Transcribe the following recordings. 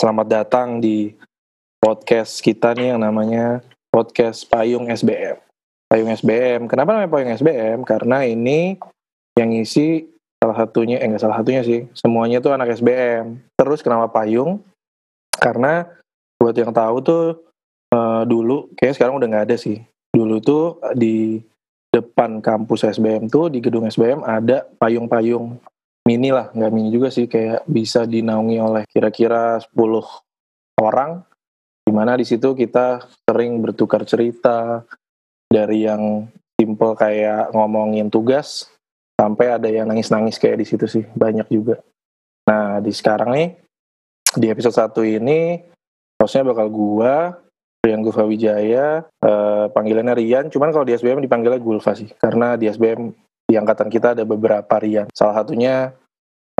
Selamat datang di podcast kita nih yang namanya podcast Payung SBM. Payung SBM. Kenapa namanya Payung SBM? Karena ini yang ngisi salah satunya, eh enggak salah satunya sih, semuanya tuh anak SBM. Terus kenapa Payung? Karena buat yang tahu tuh uh, dulu, kayaknya sekarang udah nggak ada sih. Dulu tuh di depan kampus SBM tuh di gedung SBM ada payung-payung mini lah, nggak mini juga sih, kayak bisa dinaungi oleh kira-kira 10 orang, di mana di situ kita sering bertukar cerita dari yang simple kayak ngomongin tugas, sampai ada yang nangis-nangis kayak di situ sih, banyak juga. Nah, di sekarang nih, di episode satu ini, hostnya bakal gua, Rian Gulfa Wijaya, eh, panggilannya Rian, cuman kalau di SBM dipanggilnya Gulfa sih, karena di SBM di angkatan kita ada beberapa Rian. Salah satunya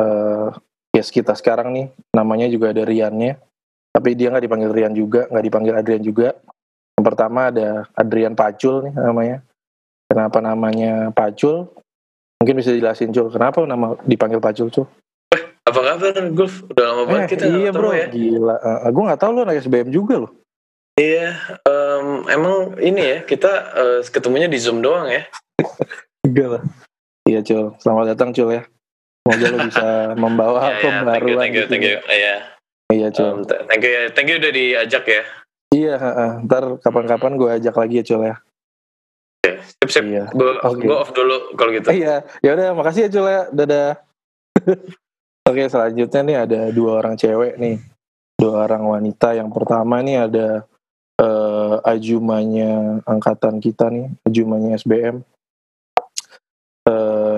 uh, yes kita sekarang nih, namanya juga ada Riannya. Tapi dia nggak dipanggil Rian juga, nggak dipanggil Adrian juga. Yang pertama ada Adrian Pacul nih namanya. Kenapa namanya Pacul? Mungkin bisa dijelasin Cul, kenapa nama dipanggil Pacul Cul? Eh, apa kabar Gulf? Udah lama banget eh, kita Iya bro, ya. gila. Uh, eh, gue nggak tahu lu anak SBM juga loh. Iya, um, emang ini ya kita uh, ketemunya di Zoom doang ya. Enggak lah. Iya Cul, selamat datang Cul ya. Semoga lo bisa membawa yeah, iya, pembaruan. Yeah, thank you, thank you, thank you. Iya. Iya Cul. Um, thank you, thank you udah diajak ya. Iya, uh, ntar kapan-kapan gue ajak lagi ya Cul ya. Oke, sip sip. Iya. Gue okay. off dulu kalau gitu. Iya, ya udah makasih ya Cul ya. Dadah. Oke, selanjutnya nih ada dua orang cewek nih. Dua orang wanita. Yang pertama nih ada uh, ajumanya angkatan kita nih, ajumanya SBM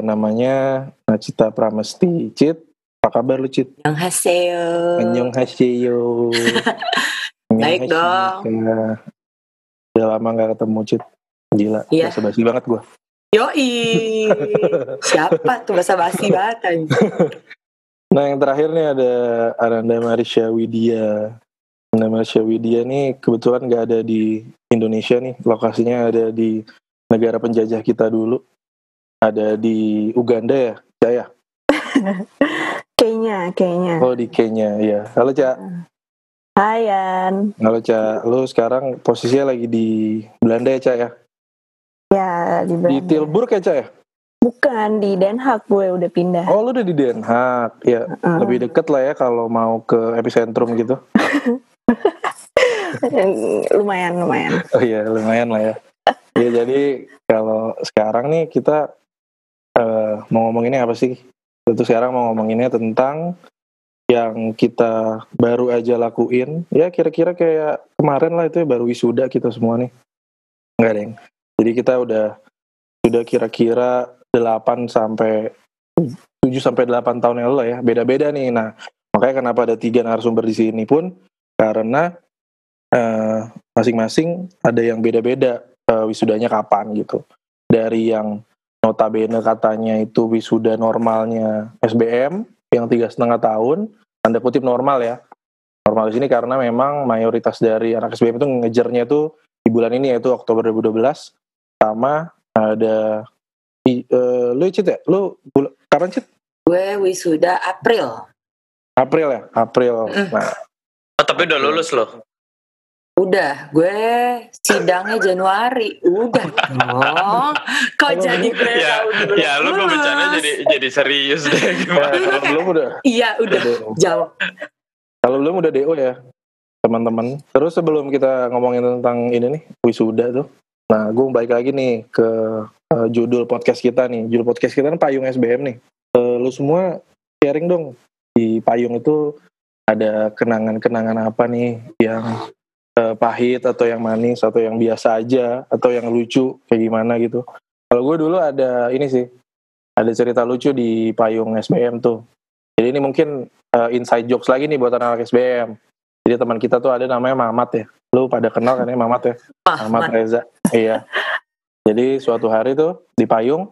namanya Nacita Pramesti. Cit, apa kabar lu Cit? Annyeonghaseyo. Haseyo. Baik dong. Udah lama gak ketemu Cit. Gila, iya. bahasa basi banget gue. Yoi, siapa tuh bahasa basi banget Nah yang terakhir nih ada Aranda Marisha Widya. Aranda Marisha Widya nih kebetulan gak ada di Indonesia nih, lokasinya ada di negara penjajah kita dulu ada di Uganda ya, Jaya? Kenya, Kenya. Oh di Kenya, ya. Halo Cak. Hai Yan. Halo Cak, lu sekarang posisinya lagi di Belanda ya Cak ya? Ya di Belanda. Di Tilburg ya Cak ya? Bukan di Den Haag gue udah pindah. Oh lu udah di Den Haag, ya uh. lebih deket lah ya kalau mau ke epicentrum gitu. lumayan lumayan. Oh iya lumayan lah ya. ya jadi kalau sekarang nih kita uh, mau ngomonginnya apa sih? Tentu sekarang mau ngomonginnya tentang yang kita baru aja lakuin. Ya kira-kira kayak kemarin lah itu ya baru wisuda kita semua nih. Enggak, Deng. Jadi kita udah sudah kira-kira 8 sampai 7 sampai 8 tahun yang lalu ya. Beda-beda nih. Nah, makanya kenapa ada tiga narasumber di sini pun karena eh, masing-masing uh, ada yang beda-beda uh, wisudanya kapan gitu. Dari yang notabene katanya itu wisuda normalnya SBM yang tiga setengah tahun, tanda kutip normal ya. Normal di sini karena memang mayoritas dari anak SBM itu ngejarnya itu di bulan ini yaitu Oktober 2012 sama ada di, uh, lu cit ya? Lu bul kapan cit? Gue wisuda April. April ya? April. Mm. Nah. Oh, tapi udah lulus loh. Udah, gue sidangnya Januari. Udah Oh, Kok jadi gue ya, tahu Ya, lu kok bercanda jadi jadi serius deh gimana? kalau belum udah. Iya, udah. Jawab. Kalau belum udah DO ya, teman-teman. Terus sebelum kita ngomongin tentang ini nih, wisuda tuh. Nah, gue balik lagi nih ke uh, judul podcast kita nih. Judul podcast kita kan Payung SBM nih. Uh, lu semua sharing dong di Payung itu ada kenangan-kenangan apa nih yang uh, pahit atau yang manis atau yang biasa aja atau yang lucu kayak gimana gitu. Kalau gue dulu ada ini sih, ada cerita lucu di payung SBM tuh. Jadi ini mungkin uh, inside jokes lagi nih buat anak-anak SBM. Jadi teman kita tuh ada namanya Mamat ya. Lu pada kenal kan ya Mamat ya? Mamat Reza. iya. Jadi suatu hari tuh di payung,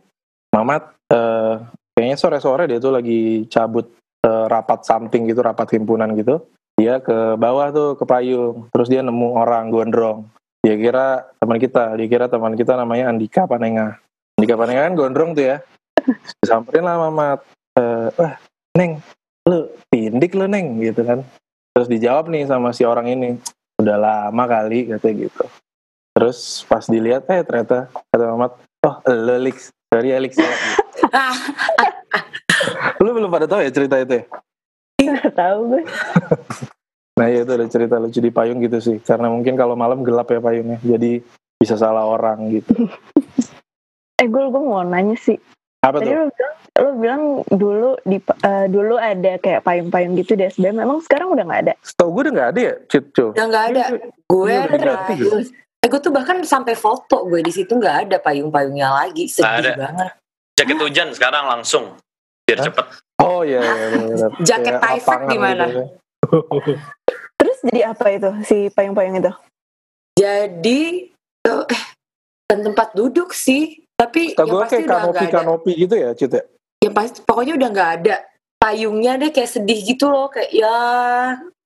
Mamat uh, kayaknya sore-sore dia tuh lagi cabut uh, rapat something gitu, rapat himpunan gitu dia ke bawah tuh ke payung. Terus dia nemu orang gondrong. Dia kira teman kita. Dia kira teman kita namanya Andika Panenga. Andika Panenga kan gondrong tuh ya. Samperin lah Mamat e, wah Neng lu tindik lu Neng gitu kan. Terus dijawab nih sama si orang ini. Udah lama kali katanya gitu. Terus pas dilihat eh ternyata kata Mamat oh lo Lix. Ya Lix ya. Lu belum pada tahu ya cerita itu ya Nggak tahu gue. nah ya itu ada cerita lucu di payung gitu sih karena mungkin kalau malam gelap ya payungnya jadi bisa salah orang gitu Eh gue gue mau nanya sih. apa Tadi tuh lu bilang, lu bilang dulu di eh, dulu ada kayak payung-payung gitu di SBM. Memang sekarang udah nggak ada. Setahu gue udah nggak ada ya Cu? udah nggak ada. Gue terakhir. Eh, gue tuh bahkan sampai foto gue di situ nggak ada payung-payungnya lagi. Sedih ada. banget. Jaket hujan sekarang langsung biar Hah? cepet. Oh iya, iya benar-benar. Jaket Kayak Tyvek lapangan gimana? gitu ya. Terus jadi apa itu si payung-payung itu? Jadi eh dan tempat duduk sih. Tapi Setahu yang gue pasti kayak ada. kanopi-kanopi gitu ya Cit ya? Ya pasti pokoknya udah nggak ada. Payungnya deh kayak sedih gitu loh kayak ya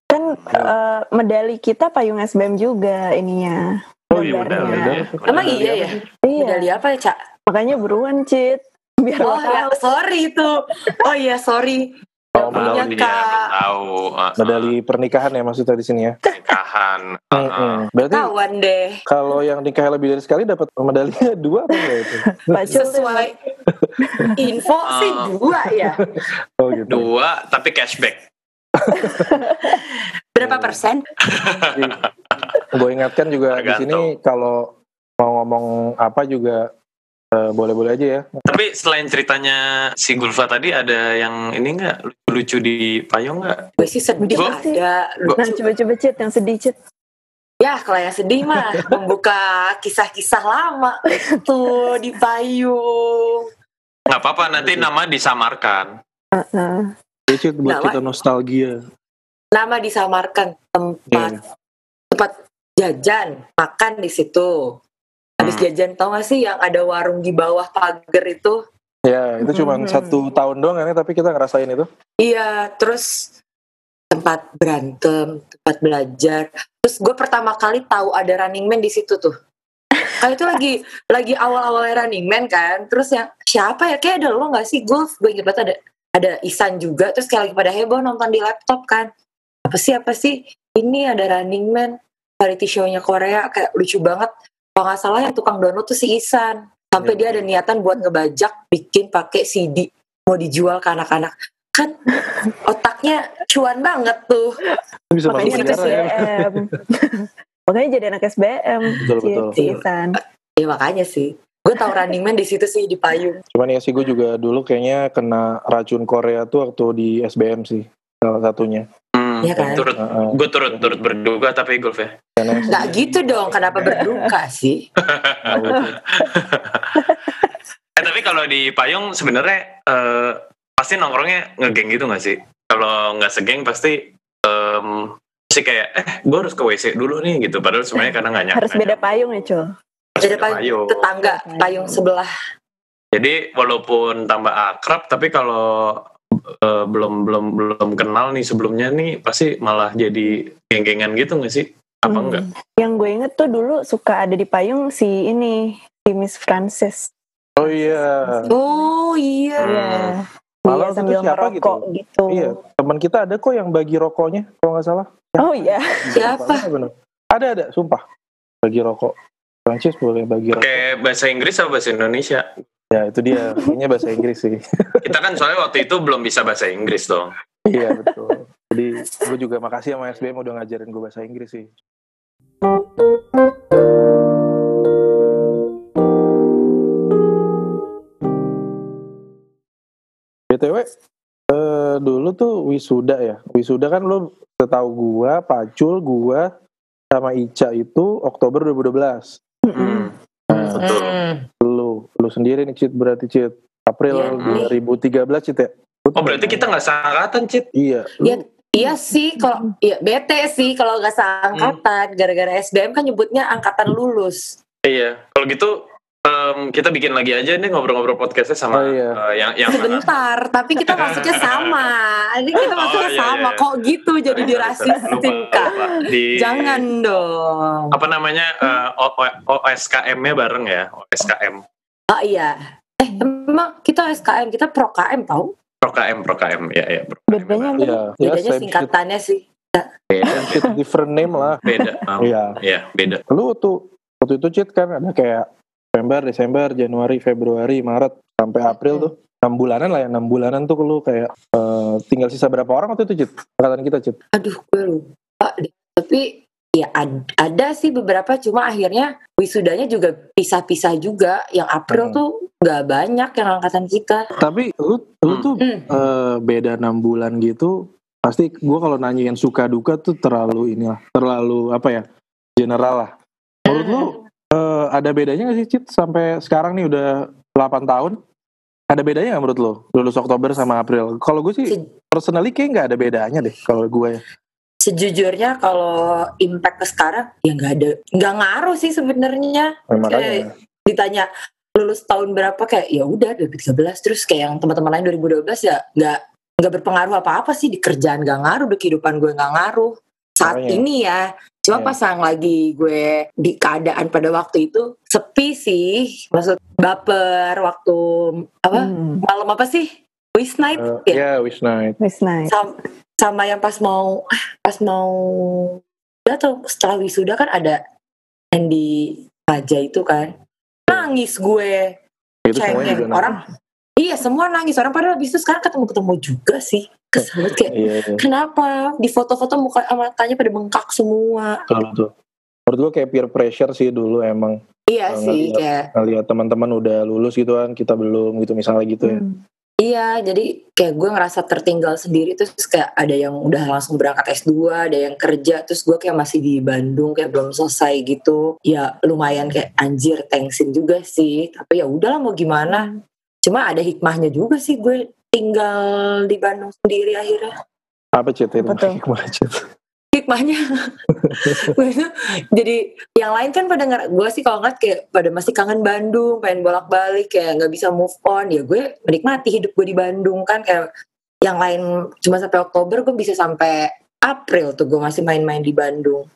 Kan eh, medali kita payung SBM juga ininya. Oh iya medali. emang iya ya. Iya. Medali apa ya cak? Makanya buruan Cit. Biar Oh ya, sorry itu. Oh iya sorry. Oh, Tahu dia, tahu. Uh, Medali pernikahan ya maksudnya di sini ya. pernikahan. Uh, uh. Berarti Kawan deh. kalau yang nikah lebih dari sekali dapat medalinya dua apa enggak itu? Sesuai info sih Ah. dua ya. Oh gitu. Dua tapi cashback. Berapa persen? Gue ingatkan juga di sini kalau mau ngomong apa juga boleh-boleh aja ya. Tapi selain ceritanya si Gulfa tadi ada yang ini enggak lucu di payung nggak? Gue sih sedih Gua- ada. gua- Nah coba-coba Cit yang sedih Cit. Ya kalau yang sedih mah membuka kisah-kisah lama tuh di payung. Nggak apa-apa nanti nama disamarkan. Heeh. Itu Cit, buat Nah, kita nostalgia. Nama disamarkan tempat Iya. tempat jajan makan di situ. Habis Hmm. jajan tau gak sih yang ada warung di bawah pagar itu? Ya, itu cuma Hmm. satu tahun doang kan ya, tapi kita ngerasain itu. Iya, terus tempat berantem, tempat belajar. Terus gue pertama kali tahu ada Running Man di situ tuh. Kali itu lagi lagi awal-awalnya Running Man kan. Terus yang siapa ya? Kayak ada lo gak sih? Gue gue inget banget ada ada Isan juga. Terus kayak lagi pada heboh nonton di laptop kan. Apa sih apa sih? Ini ada Running Man variety show-nya Korea kayak lucu banget. Kalau nggak salah yang tukang download tuh si Isan. Sampai Iya. dia ada niatan buat ngebajak bikin pakai CD mau dijual ke anak-anak. Kan otaknya cuan banget tuh. Bisa Makanya masuk di situ penjara ya. SBM. Makanya jadi anak SBM. Betul, Cit, betul. Citan. Ya makanya sih. Gue tau Running Man di situ sih di payung. Cuman ya sih gue juga dulu kayaknya kena racun Korea tuh waktu di SBM sih. Salah satunya. Iya kan? turut, Heeh. gue turut turut berduka tapi Gulf ya. Nggak gitu dong. Kenapa berduka sih? Eh tapi kalau di payung sebenarnya eh, pasti nongkrongnya ngegeng gitu nggak sih? Kalau nggak segeng pasti em, pasti kayak eh gue harus ke WC dulu nih gitu. Padahal sebenarnya karena nggak nyampe. Harus beda payung ya Cul. Ada payung tetangga, payung sebelah. Jadi walaupun tambah akrab tapi kalau eh, belum belum belum kenal nih sebelumnya nih pasti malah jadi geng-gengan gitu nggak sih? Apa Hmm. enggak? Yang gue inget tuh dulu suka ada di payung si ini si Miss Francis. Oh iya. Oh iya. Hmm. Iya. Malah waktu sambil siapa merokok gitu. Iya, teman kita ada kok yang bagi rokoknya, kalau nggak salah. Oh iya. Siapa? Bener. Ada ada, sumpah. Bagi rokok. Prancis boleh bagi rokok. Pakai bahasa Inggris atau bahasa Indonesia? Ya itu dia, kayaknya bahasa Inggris sih. Kita kan soalnya waktu itu belum bisa bahasa Inggris dong. iya betul. Jadi gue juga makasih sama SBM udah ngajarin gue bahasa Inggris sih. BTW, eh, dulu tuh wisuda ya. Wisuda kan lu setahu gua, Pacul, gua sama Ica itu Oktober 2012. Hmm, Nah, betul. lu, lu sendiri nih Cit berarti Cit. April Iya, 2013 Cit ya? Oh berarti kita nggak seangkatan, Cit? Iya. lu- Iya, iya sih kalau iya bete sih kalau nggak seangkatan gara-gara SBM kan nyebutnya angkatan lulus. Iya. Kalau gitu em, kita bikin lagi aja nih ngobrol-ngobrol podcastnya sama Oh, iya. eh, yang yang mana? Sebentar, tapi kita masuknya sama. Ini kita Oh, masuknya iya, sama. iya. Kok gitu jadi dirasisin lupa, kak? Di Jangan dong. apa namanya eh, O- O- OSKM-nya bareng ya, OSKM. Oh iya. Eh emang kita SKM kita pro KM tau? Pro KM, Pro KM, ya ya. Pro KM. Bedanya? Iya, ya, Bedanya shit. singkatannya sih. beda Cheat different name lah. beda Bang. Iya. Iya, beda Lu tuh waktu itu cheat kan ada kayak November, Desember, Januari, Februari, Maret sampai April tuh. 6 bulanan lah ya, 6 bulanan tuh lu kayak eh, tinggal sisa berapa orang waktu itu cheat? Angkatan kita cheat. Aduh, gue lupa deh. Tapi ya ad- ada sih beberapa, cuma akhirnya wisudanya juga pisah-pisah juga. Yang April Hmm. tuh nggak banyak yang angkatan kita. Tapi lu lu Hmm. tuh Hmm. eh, beda 6 bulan gitu pasti gua kalau nanyain suka duka tuh terlalu inilah, terlalu apa ya? general lah. Menurut lu eh, ada bedanya gak sih Cit sampai sekarang nih udah 8 tahun? Ada bedanya gak menurut lu? Lulus Oktober sama April. Kalau gue sih personally kayak nggak ada bedanya deh kalau gue ya. Sejujurnya kalau impact ke sekarang ya nggak ada, nggak ngaruh sih sebenarnya. Eh, makanya. Ditanya lulus tahun berapa kayak ya udah 2013 terus kayak yang teman-teman lain 2012 ya nggak nggak berpengaruh apa-apa sih di kerjaan nggak ngaruh di kehidupan gue nggak ngaruh saat Makanya. ini ya cuma Iya. pas yang lagi gue di keadaan pada waktu itu sepi sih maksud baper waktu apa Hmm, malam apa sih wish night Eh, ya ya wish night. Wis nice. sama, sama yang pas mau pas mau tuh setelah wisuda kan ada yang di Raja itu kan nangis gue Itu semuanya cengeng juga orang iya semua nangis orang padahal habis itu sekarang ketemu ketemu juga sih kesel kayak Iya, iya. kenapa di foto-foto muka sama matanya pada bengkak semua Betul, betul. Menurut gue kayak peer pressure sih dulu emang iya sih ngeliat. kayak ngeliat teman-teman udah lulus gitu kan, kita belum gitu misalnya gitu ya. Hmm. iya jadi kayak gue ngerasa tertinggal sendiri terus kayak ada yang udah langsung berangkat S2 ada yang kerja terus gue kayak masih di Bandung kayak belum selesai gitu ya lumayan kayak anjir thanksin juga sih tapi ya udahlah mau gimana cuma ada hikmahnya juga sih gue tinggal di Bandung sendiri akhirnya Apa Cit? Itu hikmah, Cit? Hikmahnya jadi yang lain kan pada nggak gue sih kalau ngeliat kayak pada masih kangen Bandung pengen bolak balik kayak nggak bisa move on ya gue menikmati hidup gue di Bandung kan kayak yang lain cuma sampai Oktober gue bisa sampai April tuh gue masih main-main di Bandung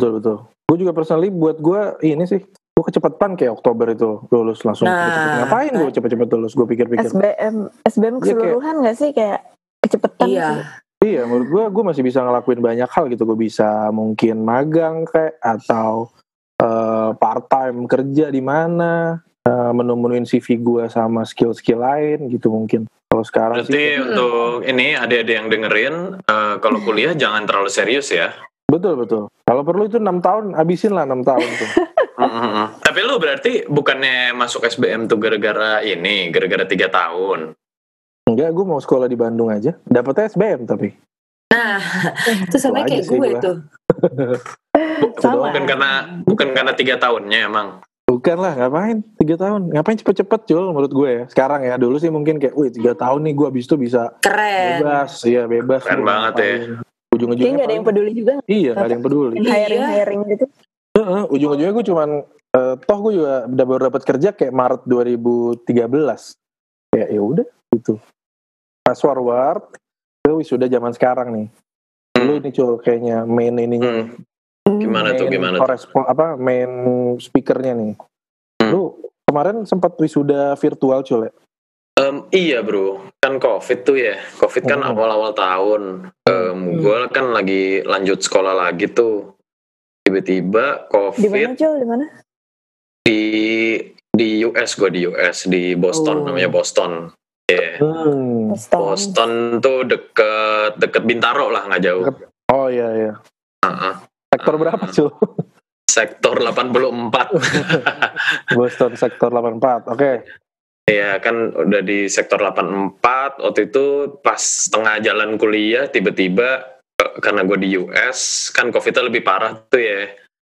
Betul, betul. Gue juga personally buat gue ini sih, gue kecepetan kayak Oktober itu lulus langsung. Nah. Ngapain gue cepet-cepet lulus? Gue pikir-pikir. SBM SBM Iya, keseluruhan nggak sih kayak kecepetan iya sih. Iya, menurut gue, gue masih bisa ngelakuin banyak hal gitu. Gue bisa mungkin magang kayak atau eh, part time kerja di mana, uh, menu-menuin CV gue sama skill-skill lain gitu mungkin. Kalau sekarang Berarti sih, untuk ini adik-adik yang dengerin, eh, kalau kuliah jangan terlalu serius ya. betul betul. Kalau perlu itu enam tahun, habisin lah enam tahun tuh. Mm-mm. Tapi lu berarti bukannya masuk SBM tuh gara-gara ini, gara-gara tiga tahun. Enggak, gue mau sekolah di Bandung aja. Dapetnya SBM tapi. nah itu sama Itu aja kayak sih gue gua. tuh Bu- Sama. Bukan karena bukan karena tiga tahunnya emang. Bukan lah, ngapain? Tiga tahun. Ngapain cepet-cepet, Jul, menurut gue ya. Sekarang ya, dulu sih mungkin kayak, wih tiga tahun nih gue abis itu bisa keren bebas. Iya, bebas. Keren Gua banget ya. Kayaknya Ujung-ujungnya nggak ada yang peduli juga Iya, gak ada yang peduli. Iya. hiring hiring gitu. Heeh, ujung-ujungnya gue cuman eh, toh gue juga udah baru dapat kerja kayak Maret 2013. Kayak ya udah gitu. Fast forward ke wisuda zaman sekarang nih. Dulu ini cul kayaknya main ininya. Hmm. Gimana tuh, main gimana tuh? korespon- apa main speakernya nih. Hmm. Lu kemarin sempat wisuda virtual cul ya? Em, iya bro, kan COVID tuh ya. COVID kan Hmm. awal-awal tahun. Em, Gue kan lagi lanjut sekolah lagi tuh. Tiba-tiba Di mana COVID Jul? Di mana? di di US gue di US di Boston Oh. namanya Boston. Iya. Hmm. Boston. Boston tuh deket deket Bintaro lah nggak jauh. Deket. Oh iya iya. Heeh. Sektor berapa cul? Sektor 84. Boston sektor 84. Oke. Iya kan udah di sektor 84 waktu itu pas tengah jalan kuliah tiba-tiba eh, karena gue di US kan COVID-nya lebih parah tuh ya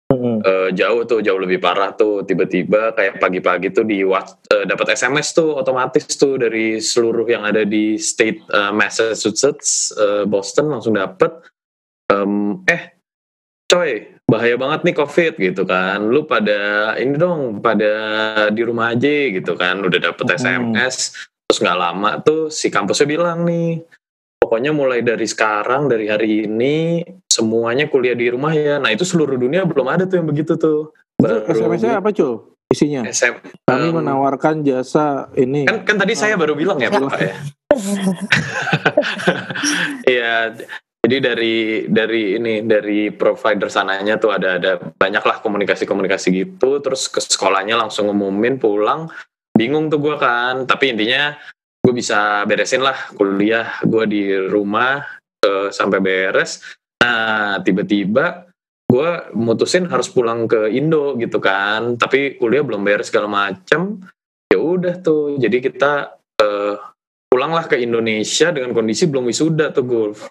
Hmm. Eh, jauh tuh jauh lebih parah tuh tiba-tiba kayak pagi-pagi tuh di eh, dapat SMS tuh otomatis tuh dari seluruh yang ada di state eh, Massachusetts eh, Boston langsung dapet Em, eh coy bahaya banget nih covid gitu kan lu pada ini dong pada di rumah aja gitu kan udah dapet Hmm. SMS terus nggak lama tuh si kampusnya bilang nih pokoknya mulai dari sekarang dari hari ini semuanya kuliah di rumah ya nah itu seluruh dunia belum ada tuh yang begitu tuh Itu SMS-nya apa cul? Isinya? SM, Kami em, menawarkan jasa ini. kan kan tadi saya baru bilang ya pak ya Iya, Jadi dari dari ini dari provider sananya tuh ada ada banyak lah komunikasi-komunikasi gitu. Terus ke sekolahnya langsung ngumumin pulang. Bingung tuh gue kan. Tapi intinya gue bisa beresin lah kuliah gue di rumah eh, sampai beres. Nah tiba-tiba gue mutusin harus pulang ke Indo gitu kan. Tapi kuliah belum beres segala macem. Ya udah tuh. Jadi kita eh, pulanglah ke Indonesia dengan kondisi belum wisuda tuh Gulf.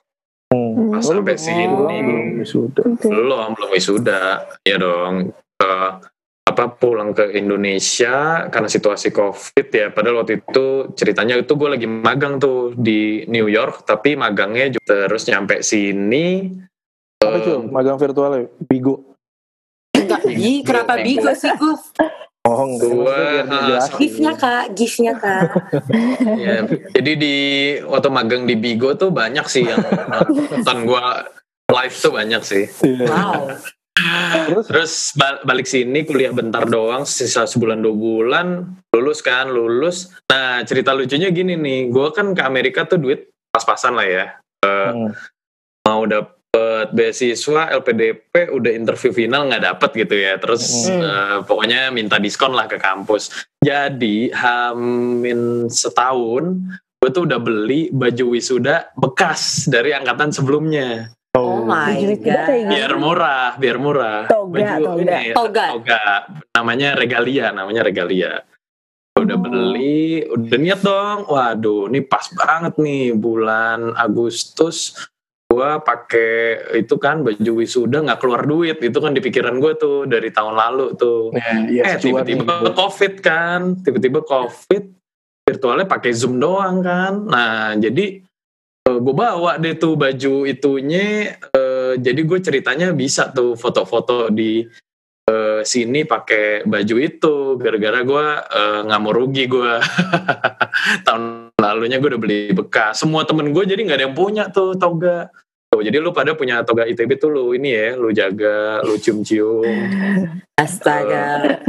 Hmm. Pas Oh, sampai belum- sini oh, sudah. Oke. belum belum wisuda ya dong Eh, apa pulang ke Indonesia karena situasi covid ya padahal waktu itu ceritanya itu gue lagi magang tuh di New York tapi magangnya juga terus nyampe sini Apa cuy? Magang virtual ya? Bigo. Enggak, Ih, kenapa bigo sih Guf? Oh dijelasin. Giftnya kak, giftnya kak. ya, jadi di waktu magang di Bigo tuh banyak sih yang nonton gue live tuh banyak sih Iya. Wow. Terus Terus ba- balik sini kuliah bentar doang, sisa sebulan dua bulan, lulus kan, lulus. Nah cerita lucunya gini nih, gue kan ke Amerika tuh duit pas-pasan lah ya. hmm, Mau dapet beasiswa LPDP, udah interview final nggak dapet gitu ya. Terus Hmm. eh, pokoknya minta diskon lah ke kampus. Jadi hamin setahun, gue tuh udah beli baju wisuda bekas dari angkatan sebelumnya. Oh my Baju itu kayak god. gini. biar murah, biar murah. Toga, toga. ini, Toga. toga. Namanya regalia, namanya regalia. Udah Oh. beli, udah niat dong. Waduh, ini pas banget nih bulan Agustus. Gua pakai itu kan baju wisuda nggak keluar duit. Itu kan di pikiran gue tuh dari tahun lalu tuh. ya, ya, eh tiba-tiba nih. covid kan, tiba-tiba covid, virtualnya pakai zoom doang kan. Nah jadi gue bawa deh tuh baju itunya. eh, jadi gue ceritanya bisa tuh foto-foto di eh, sini pakai baju itu. Gara-gara gue eh, nggak mau rugi gue. Tahun lalunya gue udah beli bekas. Semua temen gue jadi nggak ada yang punya tuh toga. Tuh, jadi lu pada punya toga ITB tuh lu ini ya, lu jaga, lu cium-cium. Astaga.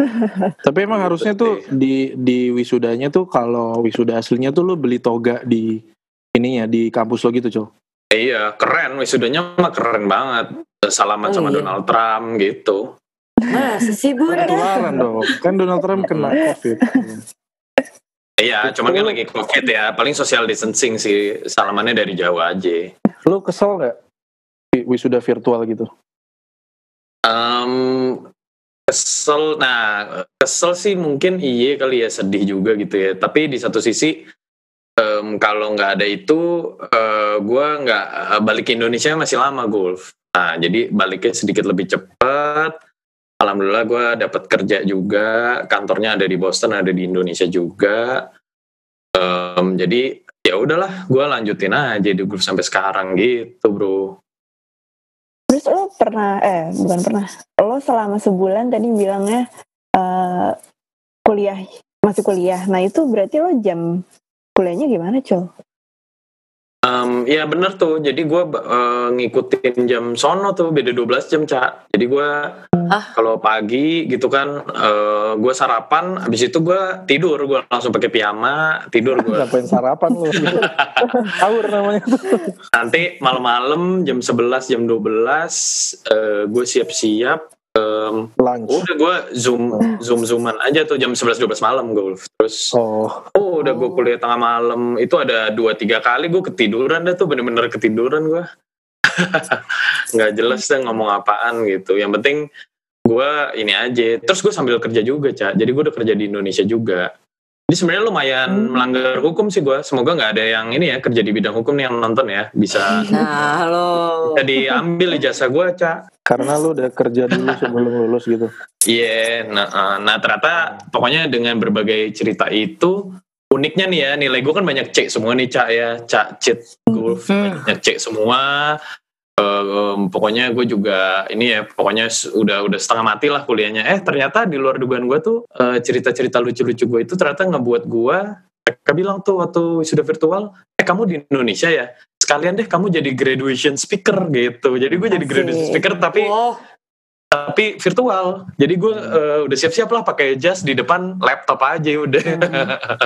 Tapi emang harusnya tuh di di wisudanya tuh kalau wisuda aslinya tuh lu beli toga di ininya di kampus lo gitu, Col. Iya, keren. Wisudanya mah keren banget. Salaman Oh, sama iya. Donald Trump gitu. Masa sih bun? Ketularan dong. Kan Donald Trump kena Covid. Iya, cuman kan lagi COVID ya. Paling social distancing sih. Salamannya dari jauh aja. Lu kesel nggak wisuda virtual gitu? Em, kesel, nah kesel sih mungkin iya kali ya sedih juga gitu ya. Tapi di satu sisi em, kalau nggak ada itu, eh, gue nggak balik ke Indonesia masih lama golf. Nah jadi baliknya sedikit lebih cepat. Alhamdulillah gue dapat kerja juga, kantornya ada di Boston, ada di Indonesia juga. Em, jadi ya udahlah, gue lanjutin aja di grup sampai sekarang gitu bro. Terus lo pernah, eh bukan pernah, lo selama sebulan tadi bilangnya eh kuliah, masih kuliah. Nah itu berarti lo jam kuliahnya gimana, Col? Em, Iya bener tuh, jadi gue ngikutin jam sono tuh beda 12 jam cak. Jadi gue Ah. kalau pagi gitu kan, gue sarapan, habis itu gue tidur, gue langsung pakai piyama, tidur gue. Ngapain sarapan lu? Sahur namanya. Nanti malam-malam jam 11 jam 12 gue siap-siap. Em, Lunch. udah gue zoom zoom zooman aja tuh jam 11 12 malam gue. Terus Oh, Oh, udah gue kuliah tengah malam. Itu ada dua tiga kali gue ketiduran dah tuh bener-bener ketiduran gue. Nggak jelas deh ngomong apaan gitu. Yang penting gue ini aja. Terus gue sambil kerja juga, Cak. Jadi gue udah kerja di Indonesia juga. Jadi sebenarnya lumayan Hmm. melanggar hukum sih gue. Semoga nggak ada yang ini ya kerja di bidang hukum nih yang nonton ya. Bisa, Nah, halo. bisa diambil ijazah gue, Cak. karena lu udah kerja dulu sebelum lulus gitu. Iya, nah, eh, nah ternyata pokoknya dengan berbagai cerita itu uniknya nih ya nilai gue kan banyak C semua nih cak ya cak cheat golf Hmm. banyak C semua Eh, em, pokoknya gue juga ini ya pokoknya udah udah setengah mati lah kuliahnya. Eh ternyata di luar dugaan gue tuh eh, cerita-cerita lucu-lucu gue itu ternyata ngebuat gue mereka bilang tuh waktu sudah virtual eh kamu di Indonesia ya? Sekalian deh kamu jadi graduation speaker gitu. Jadi gue jadi graduation speaker tapi Oh, tapi virtual. Jadi gue eh, udah siap-siap lah pakai jas di depan laptop aja udah.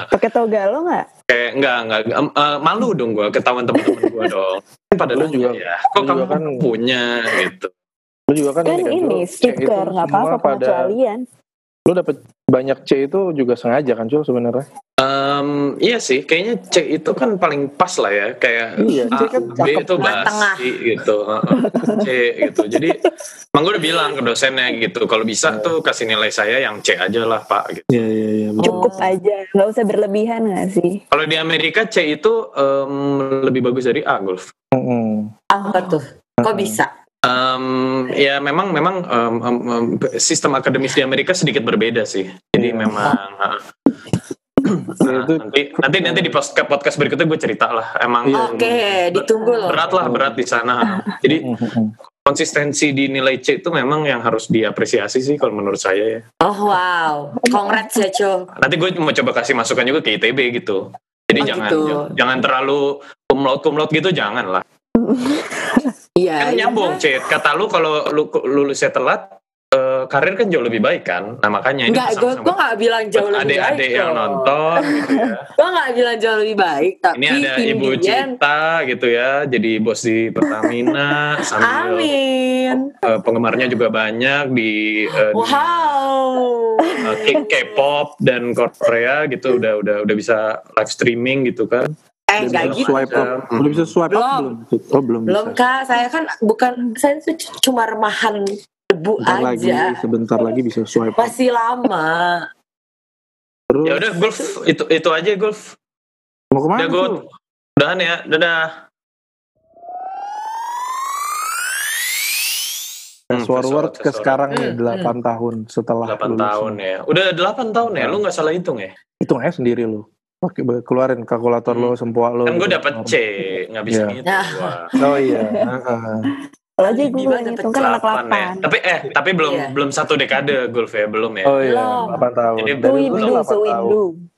Pakai toga lo nggak? Kayak enggak enggak em, eh, malu dong gue ketahuan teman-teman gue dong. pada Lu nanya juga- ya kok lu kamu kan- punya gitu Lu juga kan, kan ini kan, ini C stiker nggak apa-apa pada pengecualian lu dapet banyak C itu juga sengaja kan Cul sebenarnya Em, iya sih, kayaknya C itu kan paling pas lah ya, kayak Iya, C A, kan B itu basi gitu, heeh. C gitu. Jadi, emang gue udah bilang ke dosennya gitu, kalau bisa Iya. tuh kasih nilai saya yang C aja lah pak. Gitu. iya iya iya cukup aja nggak usah berlebihan nggak sih Kalau di Amerika C itu em, lebih bagus dari A golf. Mm-mm. Apa tuh? Kok bisa? Em, ya memang memang em, em, em, sistem akademis di Amerika sedikit berbeda sih. Jadi Iya. memang heeh. Nah, itu- nanti nanti nanti di podcast podcast berikutnya gue cerita lah. Emang. Oke, ditunggu loh. berat lah berat di sana. Jadi Mm-mm. konsistensi di nilai C itu memang yang harus diapresiasi sih kalau menurut saya ya. Oh wow, congrats ya Co. Nanti gue mau coba kasih masukan juga ke ITB gitu. Jadi Oh, jangan gitu. jangan terlalu kumlot kumlot gitu jangan lah. Iya. Kan iya. nyambung C. Kata lu kalau lu lulusnya telat eh, karir kan jauh lebih baik kan. Nah makanya ini Enggak, gue gue nggak bilang jauh lebih baik. adik-adik yang nonton gitu ya. Gue nggak bilang jauh lebih baik, tapi Ini ada Ibu in Cita gitu ya, jadi bos di Pertamina sambil Amin. eh, penggemarnya juga banyak di di- Wow. uh, K- K-pop dan Korea gitu udah udah udah bisa live streaming gitu kan. Eh nggak bisa gitu. swipe up udah bisa swipe up Belum. belum oh belum Belum bisa kak, saya kan bukan saya tuh c- cuma remahan debu sebentar lagi aja. sebentar lagi bisa swipe up Masih lama. terus Ya udah golf itu itu aja golf. mau ke mana Udah gue udahan ya, dadah. Fast forward ke sekarang nih Hmm, 8 tahun setelah 8 lulus tahun ya. Udah 8 tahun ya, lu nggak salah hitung ya? hitung aja sendiri lu Pakai keluarin kalkulator Hmm. lo sempoa lo Kan gue dapet C, nggak bisa gua. oh iya. Kalau aja gue ngitung kan anak Delapan ya. lapan. Tapi eh tapi belum Iya. belum satu dekade golf ya, belum ya. oh iya Belum. 8 tahun Jadi Dari belum, Sewindu, 8 tahun.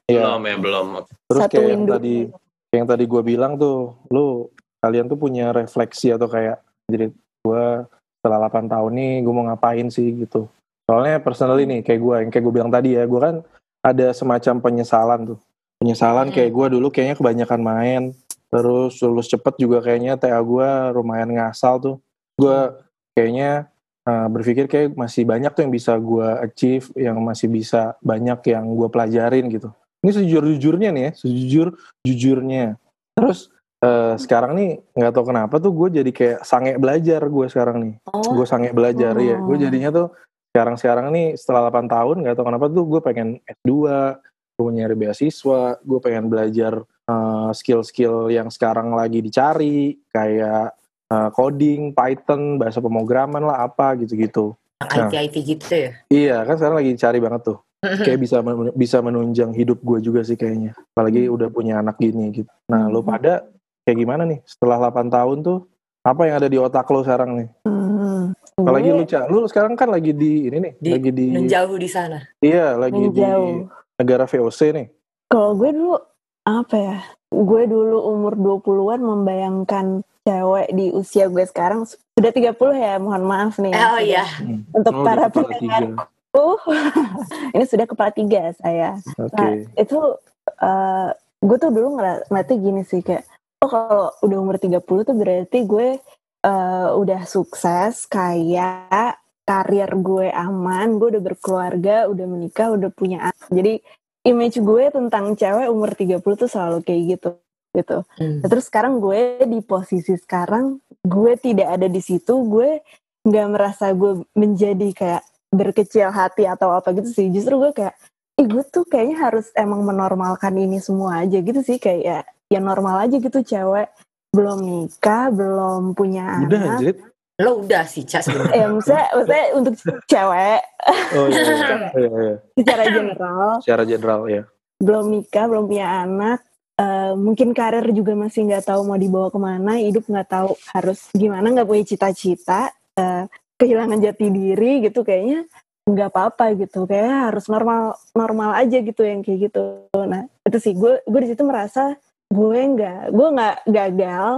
Iya. Belum ya, belum. terus Satu kayak yang tadi yang tadi gue bilang tuh lu kalian tuh punya refleksi atau kayak jadi gue setelah 8 tahun nih gue mau ngapain sih gitu soalnya personally nih kayak gue yang kayak gue bilang tadi ya gue kan ada semacam penyesalan tuh penyesalan Hmm. kayak gue dulu kayaknya kebanyakan main. Terus lulus cepet juga kayaknya TA gue lumayan ngasal tuh. Gue kayaknya uh, berpikir kayak masih banyak tuh yang bisa gue achieve yang masih bisa banyak yang gue pelajarin gitu. Ini sejujur-jujurnya nih ya sejujur jujurnya. Terus eh, sekarang nih nggak tahu kenapa tuh gue jadi kayak sange belajar gue sekarang nih. Oh, gue sange belajar ya gue Oh. jadinya tuh sekarang sekarang nih setelah 8 tahun nggak tahu kenapa tuh gue pengen S2 gue nyari beasiswa gue pengen belajar eh, skill-skill yang sekarang lagi dicari kayak eh, coding Python bahasa pemrograman lah apa gitu-gitu. IT IT gitu ya. iya kan sekarang lagi cari banget tuh. Kayak bisa men- bisa menunjang hidup gue juga sih kayaknya. Apalagi udah punya anak gini gitu. Nah lo pada kayak gimana nih? Setelah 8 tahun tuh apa yang ada di otak lo sekarang nih? Hmm. apalagi lu Ca, lu sekarang kan lagi di ini nih Di- lagi di Menjauh di sana. iya lagi di menjauh. Negara VOC nih Kalau gue dulu apa ya? Gue dulu umur 20-an membayangkan cewek di usia gue sekarang sudah 30 ya, mohon maaf nih. Oh iya. Untuk Oh, para di kepala pendengar tiga. Uh, ini sudah kepala tiga saya. oke Nah, itu eh, gue tuh dulu ngeliat- ngeliatnya gini sih kayak, oh kalau udah umur 30 tuh berarti gue eh, udah sukses, kayak karir gue aman, gue udah berkeluarga, udah menikah, udah punya anak. Jadi image gue tentang cewek umur 30 tuh selalu kayak gitu gitu. Hmm. Nah, terus sekarang gue di posisi sekarang gue tidak ada di situ, gue nggak merasa gue menjadi kayak berkecil hati atau apa gitu sih. Justru gue kayak, ih gue tuh kayaknya harus emang menormalkan ini semua aja gitu sih kayak ya, ya normal aja gitu cewek belum nikah, belum punya udah anak. anjir Lo udah sih, Cak sebenarnya. Ya maksudnya, maksudnya untuk cewek. Oh iya iya, iya, iya. secara general. Secara general ya belum nikah, belum punya anak, eh, mungkin karir juga masih nggak tahu mau dibawa ke mana, hidup nggak tahu harus gimana, nggak punya cita-cita, eh, kehilangan jati diri gitu kayaknya nggak apa-apa gitu, kayaknya harus normal normal aja gitu yang kayak gitu. Nah itu sih. Gue gue di situ merasa gue nggak gue nggak gagal,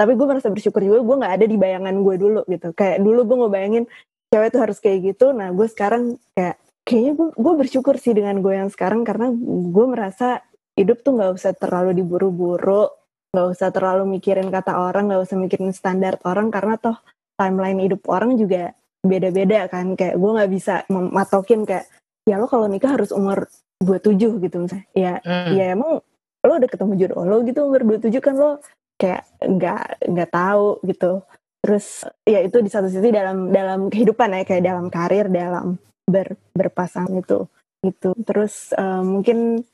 tapi gue merasa bersyukur juga gue nggak ada di bayangan gue dulu gitu. Kayak dulu gue ngebayangin cewek tuh harus kayak gitu, nah gue sekarang kayak kayaknya gue, gue bersyukur sih dengan gue yang sekarang karena gue merasa hidup tuh nggak usah terlalu diburu-buru nggak usah terlalu mikirin kata orang nggak usah mikirin standar orang karena toh timeline hidup orang juga beda-beda kan kayak gue nggak bisa mematokin kayak ya lo kalau nikah harus umur 27 gitu misalnya ya Hmm. ya emang lo udah ketemu jodoh lo gitu umur 27 kan lo kayak nggak nggak tahu gitu terus ya itu di satu sisi dalam dalam kehidupan ya kayak dalam karir dalam ber, berpasangan itu gitu terus eh, mungkin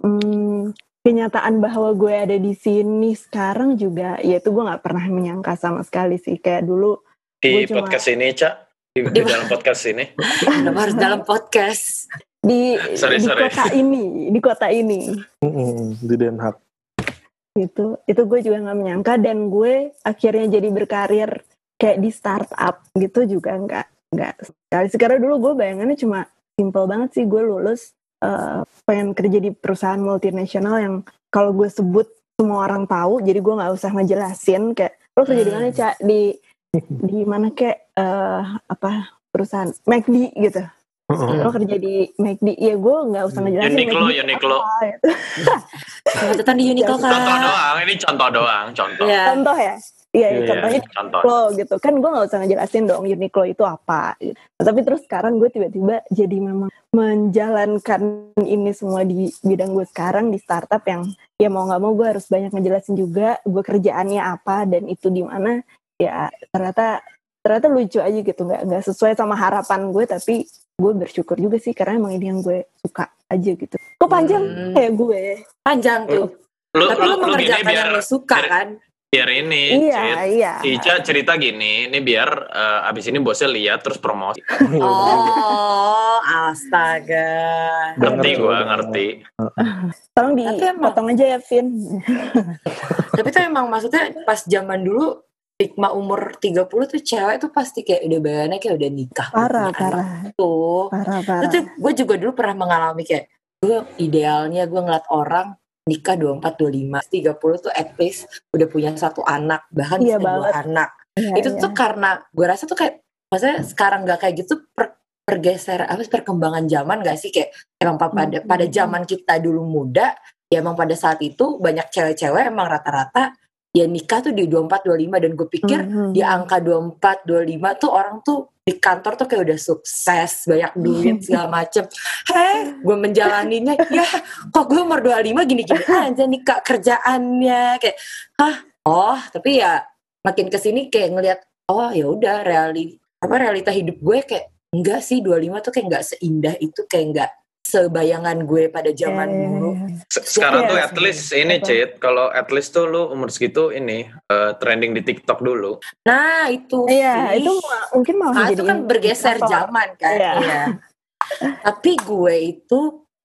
hmm, kenyataan bahwa gue ada di sini sekarang juga ya itu gue nggak pernah menyangka sama sekali sih kayak dulu Di cuma- podcast ini, Cak. Di, di dalam podcast ini. Harus dalam podcast? di Sorry, di sorry. kota ini di kota ini di Den Haag. Gitu. Itu gue juga nggak menyangka dan gue akhirnya jadi berkarir kayak di startup gitu juga nggak nggak sekali. Sekarang dulu gue bayangannya cuma simple banget sih. Gue lulus eh, pengen kerja di perusahaan multinasional yang kalau gue sebut semua orang tahu jadi gue nggak usah ngejelasin kayak lo kerja di mana Hmm. cak di di mana kayak eh, apa perusahaan? McD gitu Mm-mm. lo kerja di McD ya gue nggak usah ngejelasin Uniqlo, McD Uniqlo. gitu. Catatan di Uniqlo Ya, kak. Contoh doang, ini contoh doang, contoh. Iya. contoh ya iya Iya, ya, contohnya Contoh. Uniqlo gitu kan gue nggak usah ngejelasin dong Uniqlo itu apa gitu. tapi terus sekarang gue tiba-tiba jadi memang menjalankan ini semua di bidang gue sekarang di startup yang ya mau nggak mau gue harus banyak ngejelasin juga gue kerjaannya apa dan itu di mana ya ternyata ternyata lucu aja gitu nggak nggak sesuai sama harapan gue tapi gue bersyukur juga sih karena emang ini yang gue suka aja gitu kok panjang Hmm. kayak gue Panjang tuh. Lu, Tapi lu, lu lu mengerjakan biar, yang lo suka biar- kan? biar ini, iya Cit. iya Ica cerita gini, ini biar eh, abis ini bosnya lihat terus promosi. Oh, astaga. Ngerti gue, ngerti. tolong dipotong aja ya Vin Tapi tuh emang maksudnya pas zaman dulu stigma umur 30 tuh cewek tuh pasti kayak udah bayangannya kayak udah nikah. parah punya anak parah tuh. parah parah tuh gue juga dulu pernah mengalami kayak gue idealnya gue ngeliat orang nikah 24 25 30 tuh at least udah punya satu anak bahkan Iya bisa dua anak. Iya, itu iya. tuh karena gue rasa tuh kayak maksudnya sekarang nggak kayak gitu per, pergeser apa perkembangan zaman gak sih kayak emang pa- pada Hmm. pada zaman kita dulu muda ya emang pada saat itu banyak cewek-cewek emang rata-rata ya nikah tuh di 24 25 dan gue pikir Mhm. di angka 24 25 tuh orang tuh di kantor tuh kayak udah sukses banyak duit segala macem. Heh gue menjalaninya ya kok gue umur 25 gini-gini aja nih kak kerjaannya? Kayak hah? Oh tapi ya makin ke sini kayak ngelihat oh ya udah reali apa realita hidup gue kayak enggak sih 25 tuh kayak enggak seindah itu kayak enggak sebayangan gue pada zaman Iya, iya, dulu iya. Se- Sekarang Iya, tuh at least ini? Cit. Kalau at least tuh lu umur segitu ini eh, trending di TikTok dulu. nah itu Iya, sih. itu mungkin malah Nah, itu kan bergeser zaman kan. Iya. Iya. Tapi gue itu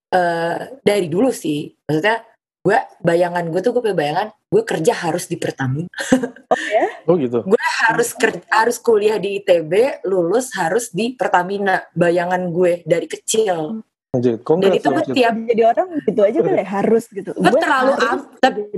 eh, dari dulu sih, maksudnya gue bayangan gue tuh gue punya bayangan gue kerja harus di Pertamina, Oh gitu. harus ker- harus kuliah di ITB, lulus harus di Pertamina. Bayangan gue dari kecil. Anjir, Dan itu gue tiap jadi orang gitu aja kan ya harus gitu. Gue terlalu harus am- tapi-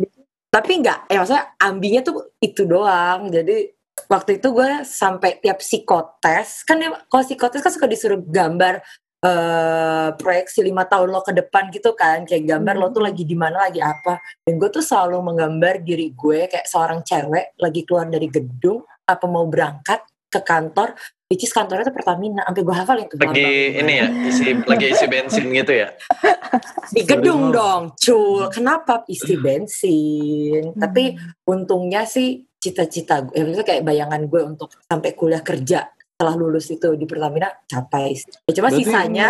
tapi enggak, ya maksudnya ambinya tuh itu doang. Jadi waktu itu gue sampai tiap psikotes, kan dia- kalau psikotes kan suka disuruh gambar eh proyeksi lima tahun lo ke depan gitu kan, kayak gambar lo tuh Hmm. lagi di mana lagi apa. Dan gue tuh selalu menggambar diri gue kayak seorang cewek lagi keluar dari gedung apa mau berangkat ke kantor, which is kantornya tuh Pertamina, sampai gue hafal itu. Lagi ini ya, isi lagi isi bensin gitu ya. di gedung dong, cul. Kenapa isi bensin? Tapi untungnya sih cita-cita gue, ya maksudnya kayak bayangan gue untuk sampai kuliah kerja setelah lulus itu di Pertamina capai. Ya, cuma Berarti- sisanya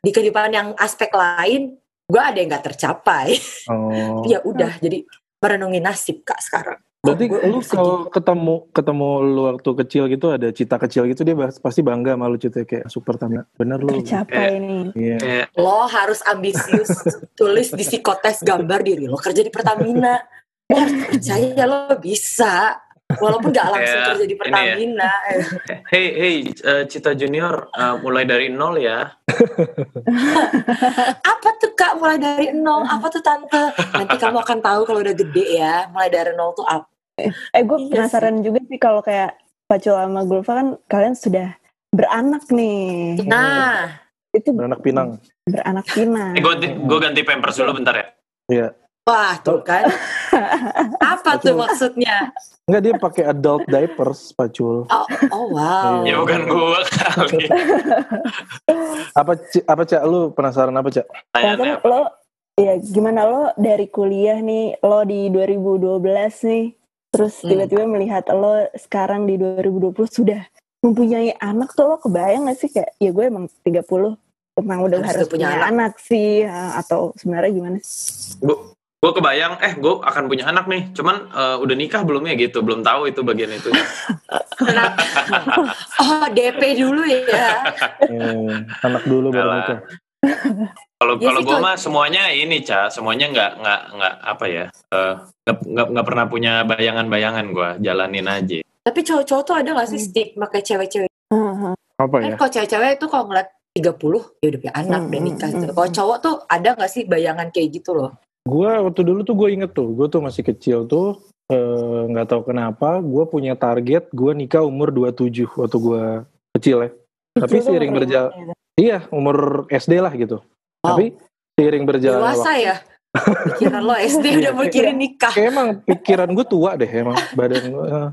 di kehidupan yang aspek lain gue ada yang nggak tercapai. Oh. ya udah, jadi merenungi nasib kak sekarang. Berarti Gue lu kalau ketemu ketemu lu waktu kecil gitu ada cita kecil gitu dia bahas- pasti bangga sama lu cita kayak super Pertamina. Bener lu. tercapai nih. Iya. Kayak lo harus ambisius tulis di psikotes gambar diri lo kerja di Pertamina lo harus percaya lo bisa walaupun gak langsung Kayak kerja di ya. Pertamina hey hey eh, Cita Junior eh, mulai dari nol ya. apa tuh kak mulai dari nol apa tuh tante nanti kamu akan tahu kalau udah gede ya mulai dari nol tuh apa Eh gue Iya penasaran juga sih kalau kayak Pacul sama Gulfa kan kalian sudah beranak nih. nah Itu Anak Pinang. beranak pinang. Eh, gue gue ganti pampers dulu bentar ya. Iya. Wah, tuh kan. Apa tuh maksudnya? Enggak dia pakai adult diapers, Pacul. Oh, oh wow. Iya. Ya bukan gua kali. Apa apa Cak lu penasaran apa Cak? Nah, kan Tanya lo ya gimana lo dari kuliah nih lo di 2012 nih terus Hmm. tiba-tiba melihat lo sekarang di 2020 sudah mempunyai anak tuh lo kebayang gak sih kayak ya gue emang 30 emang udah Harus harus, punya punya, anak. sih ha, atau sebenarnya gimana Gue gue kebayang, eh gue akan punya anak nih. Cuman eh, udah nikah belum ya gitu, belum tahu itu bagian itu. Anak- oh, DP dulu ya. Eh, anak dulu baru nikah. Kalau Ya kalau gue mah semuanya ini ca, semuanya nggak nggak nggak apa ya, eh, nggak nggak nggak pernah punya bayangan-bayangan gue, jalanin aja. Tapi cowok-cowok tuh ada gak sih stigma kayak cewek-cewek? Haha. Apa Kan ya? kalau cewek-cewek itu kalau ngeliat 30, ya udah punya anak, Hmm, udah nikah. hmm, gitu. hmm. Kalau cowok tuh ada gak sih bayangan kayak gitu loh? Gue waktu dulu tuh gue inget tuh, gue tuh masih kecil tuh eh, nggak tahu kenapa gue punya target gue nikah umur 27 waktu gue kecil ya. Tapi seiring berjalan, ya? Iya umur SD lah gitu. Wow. Tapi seiring berjalan Dewasa ya? Pikiran lo SD udah mikirin nikah. kayak emang pikiran gue tua deh emang badan gue eh,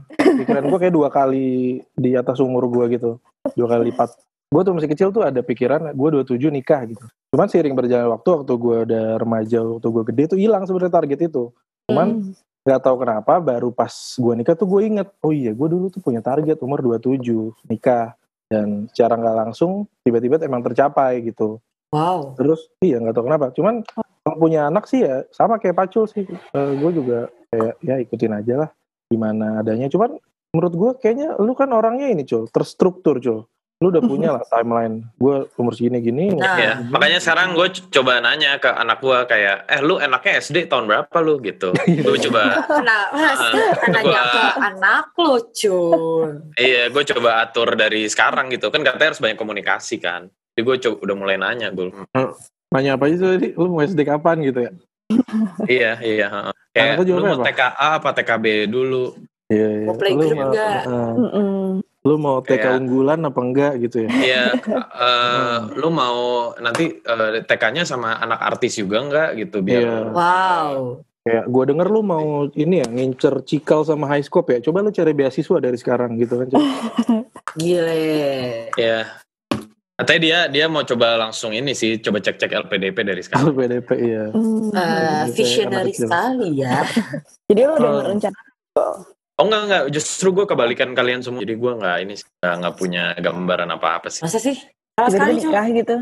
pikiran gue kayak dua kali di atas umur gue gitu dua kali lipat gue tuh masih kecil tuh ada pikiran gue 27 nikah gitu cuman seiring berjalan waktu waktu gue udah remaja waktu gue gede tuh hilang sebenarnya target itu cuman Hmm. nggak tahu kenapa baru pas gue nikah tuh gue inget oh iya gue dulu tuh punya target umur 27 nikah dan secara nggak langsung tiba-tiba emang tercapai gitu. Wow. terus iya nggak tahu kenapa. Cuman kalau punya anak sih ya sama kayak pacul sih. Gue juga kayak ya ikutin aja lah gimana adanya. Cuman menurut gue kayaknya lu kan orangnya ini cul terstruktur cul lu udah punya lah timeline gue umur segini gini Nah. Ya, segini. makanya sekarang gue coba nanya ke anak gue kayak, eh lu enaknya SD tahun berapa lu gitu? Gue coba, Nah, mas, Ah, nanya gua- ke anak lo, Cun. iya gue coba atur dari sekarang gitu kan katanya harus banyak komunikasi kan. Jadi gue coba udah mulai nanya gue. nanya apa aja tadi lu mau SD kapan gitu ya iya iya. heeh. Kayak lu mau apa? TKA apa TKB dulu? iya iya Mau playgroup nggak? eh, Mm-mm. Lu mau TK Kayak- unggulan apa enggak gitu ya Iya, eh, lu mau nanti eh, TK-nya sama anak artis juga nggak gitu biar Iya. Wow. Kayak gue denger lu mau ini ya ngincer cikal sama high scope ya. Coba lu cari beasiswa dari sekarang gitu kan. Gile. ya. Katanya dia dia mau coba langsung ini sih, coba cek-cek LPDP dari sekarang. Kalau PDP iya. Hmm. Eh, Gitu, visionary sekali ya. Jadi lo udah Oh. Oh enggak enggak, justru gue kebalikan kalian semua. Jadi gue nggak ini sih, nggak nggak punya gambaran apa-apa sih. Masa sih? Salah sekali, nikah gitu.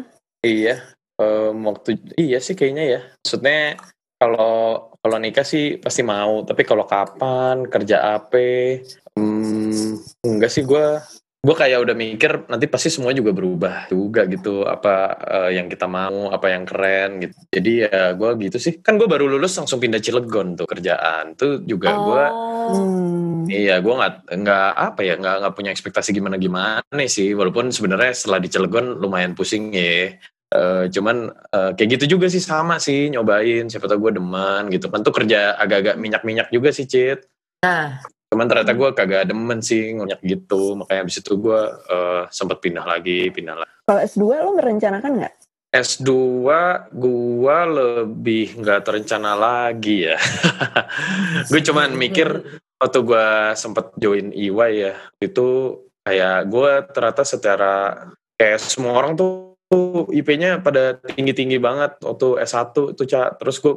Iya, em, waktu iya sih kayaknya ya. Maksudnya kalau kalau nikah sih pasti mau, tapi kalau kapan kerja apa? Hmm, enggak sih gue. Gue kayak udah mikir nanti pasti semua juga berubah juga gitu. Apa eh, yang kita mau, apa yang keren gitu. Jadi ya gue gitu sih. Kan gue baru lulus langsung pindah Cilegon tuh kerjaan. Tuh juga gue Oh. Hmm. Iya, gue nggak nggak apa ya nggak nggak punya ekspektasi gimana gimana sih. Walaupun sebenarnya setelah di Cilegon lumayan pusing ya. Eh, cuman eh, kayak gitu juga sih sama sih nyobain. Siapa tahu gue demen gitu kan tuh kerja agak-agak minyak-minyak juga sih Cit. Nah, Cuman ternyata gue kagak demen sih minyak gitu. Makanya abis itu gue eh, sempat pindah lagi, pindah lagi. Kalau S2 lo merencanakan nggak? S2 gua lebih nggak terencana lagi ya. gue cuman mikir waktu gua sempet join EY ya, itu kayak gua ternyata secara kayak semua orang tuh IP-nya pada tinggi-tinggi banget waktu S1 tuh Cak. Terus gue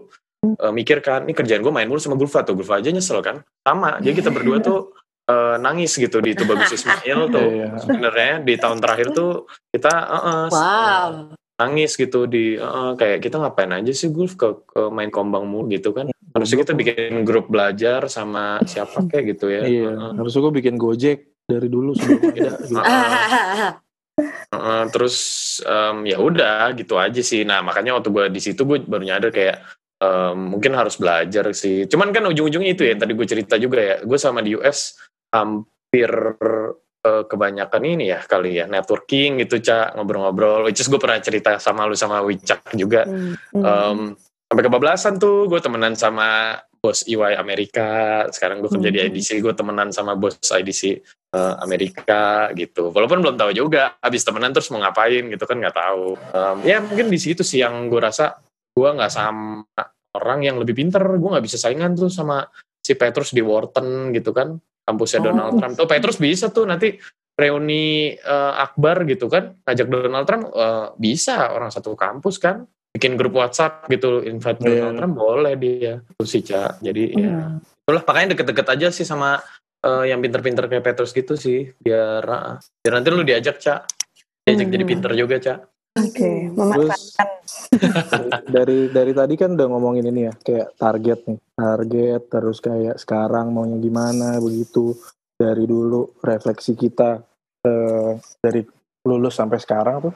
mikir kan, ini kerjaan gue main mulu sama Gulfa tuh. Gulfa aja nyesel kan. Sama, jadi kita berdua tuh eh, nangis gitu di Tubagus Ismail tuh. Iya. Sebenarnya di tahun terakhir tuh kita eh, eh, wow. nangis gitu di "Eh, kayak kita ngapain aja sih Gulf ke, ke main kombang mulu gitu kan harusnya kita bikin grup belajar sama siapa kayak gitu ya Iya. Heeh. Harusnya gue bikin Gojek dari dulu sebelum ada. gitu. Heeh. Heeh, terus em, ya udah gitu aja sih nah makanya waktu gue di situ gue baru nyadar kayak em, mungkin harus belajar sih cuman kan ujung-ujungnya itu ya tadi gue cerita juga ya gue sama di US hampir eh, kebanyakan ini ya kali ya networking gitu cak ngobrol-ngobrol which is gue pernah cerita sama lu sama Wicak juga Hmm. Em, sampai kebablasan tuh gue temenan sama bos EY Amerika. Sekarang gue kerja di Hmm. IDC gue temenan sama bos IDC eh, Amerika gitu. Walaupun belum tahu juga habis temenan terus mau ngapain gitu kan nggak tahu. Em, ya mungkin di situ sih yang gue rasa gue nggak sama orang yang lebih pinter. Gue nggak bisa saingan tuh sama si Petrus di Wharton gitu kan kampusnya Oh. Donald Trump. Tuh Petrus bisa tuh nanti reuni eh, akbar gitu kan ngajak Donald Trump eh, bisa orang satu kampus kan bikin grup WhatsApp gitu invite Iya. Donald Trump boleh dia tuh sih Ca jadi ya Hmm. itulah makanya deket-deket aja sih sama eh, yang pinter-pinter kayak Petrus gitu sih biar ah, biar nanti lu diajak Ca diajak jadi Hmm. pinter juga Ca Oke, Terus memanfaatkan. dari dari tadi kan udah ngomongin ini ya kayak target nih target terus kayak sekarang maunya gimana begitu dari dulu refleksi kita eh, dari lulus sampai sekarang tuh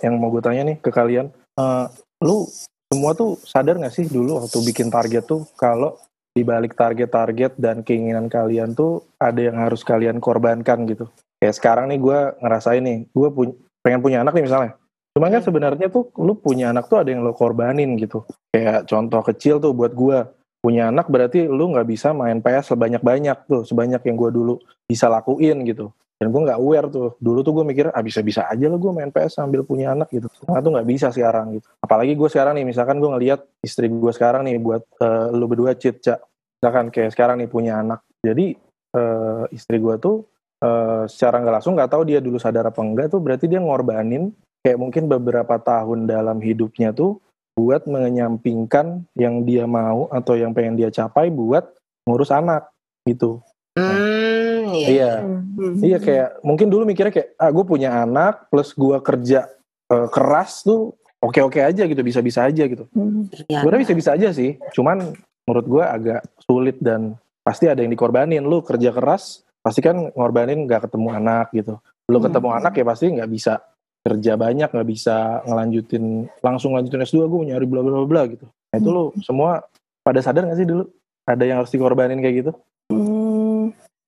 yang mau gue tanya nih ke kalian eh, lu semua tuh sadar gak sih dulu waktu bikin target tuh kalau di balik target-target dan keinginan kalian tuh ada yang harus kalian korbankan gitu kayak sekarang nih gue ngerasain nih gue pun pengen punya anak nih misalnya Cuman kan sebenarnya tuh lu punya anak tuh ada yang lo korbanin gitu. Kayak contoh kecil tuh buat gua punya anak berarti lu nggak bisa main PS sebanyak-banyak tuh, sebanyak yang gua dulu bisa lakuin gitu. Dan gua nggak aware tuh. Dulu tuh gue mikir, ah bisa-bisa aja lah gue main PS sambil punya anak gitu. Nah tuh nggak bisa sekarang gitu. Apalagi gue sekarang nih, misalkan gue ngelihat istri gue sekarang nih buat eh, lu berdua cheat, Cak. Misalkan kayak sekarang nih punya anak. Jadi eh, istri gue tuh eh, secara nggak langsung nggak tahu dia dulu sadar apa enggak tuh berarti dia ngorbanin kayak mungkin beberapa tahun dalam hidupnya tuh buat menyampingkan yang dia mau atau yang pengen dia capai buat ngurus anak gitu. Hmm, iya. Iya, Hmm. iya kayak mungkin dulu mikirnya kayak ah gue punya anak plus gue kerja eh, keras tuh oke-oke aja gitu, bisa-bisa aja gitu. Hmm. Sebenarnya bisa-bisa aja sih, cuman menurut gue agak sulit dan pasti ada yang dikorbanin. Lu kerja keras, pasti kan ngorbanin nggak ketemu anak gitu. Lu Hmm. ketemu anak ya pasti nggak bisa kerja banyak, nggak bisa ngelanjutin langsung lanjutin S2 gue nyari bla bla bla gitu. Nah itu lu semua pada sadar nggak sih dulu ada yang harus dikorbanin kayak gitu?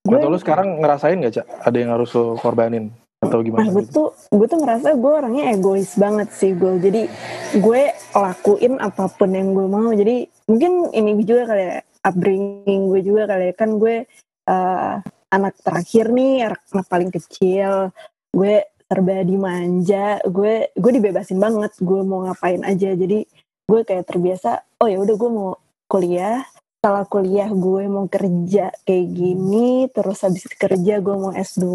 Gue, Atau lu sekarang ngerasain nggak cak? Ada yang harus lu korbanin atau nah gimana? gue gitu? tuh gue tuh ngerasa gue orangnya egois banget sih gue jadi gue lakuin apa pun yang gue mau jadi mungkin ini juga kali ya upbringing gue juga kali ya kan gue eh, anak terakhir nih anak, anak paling kecil gue serba dimanja gue gue dibebasin banget gue mau ngapain aja jadi gue kayak terbiasa oh ya udah gue mau kuliah setelah kuliah gue mau kerja kayak gini terus habis kerja gue mau S2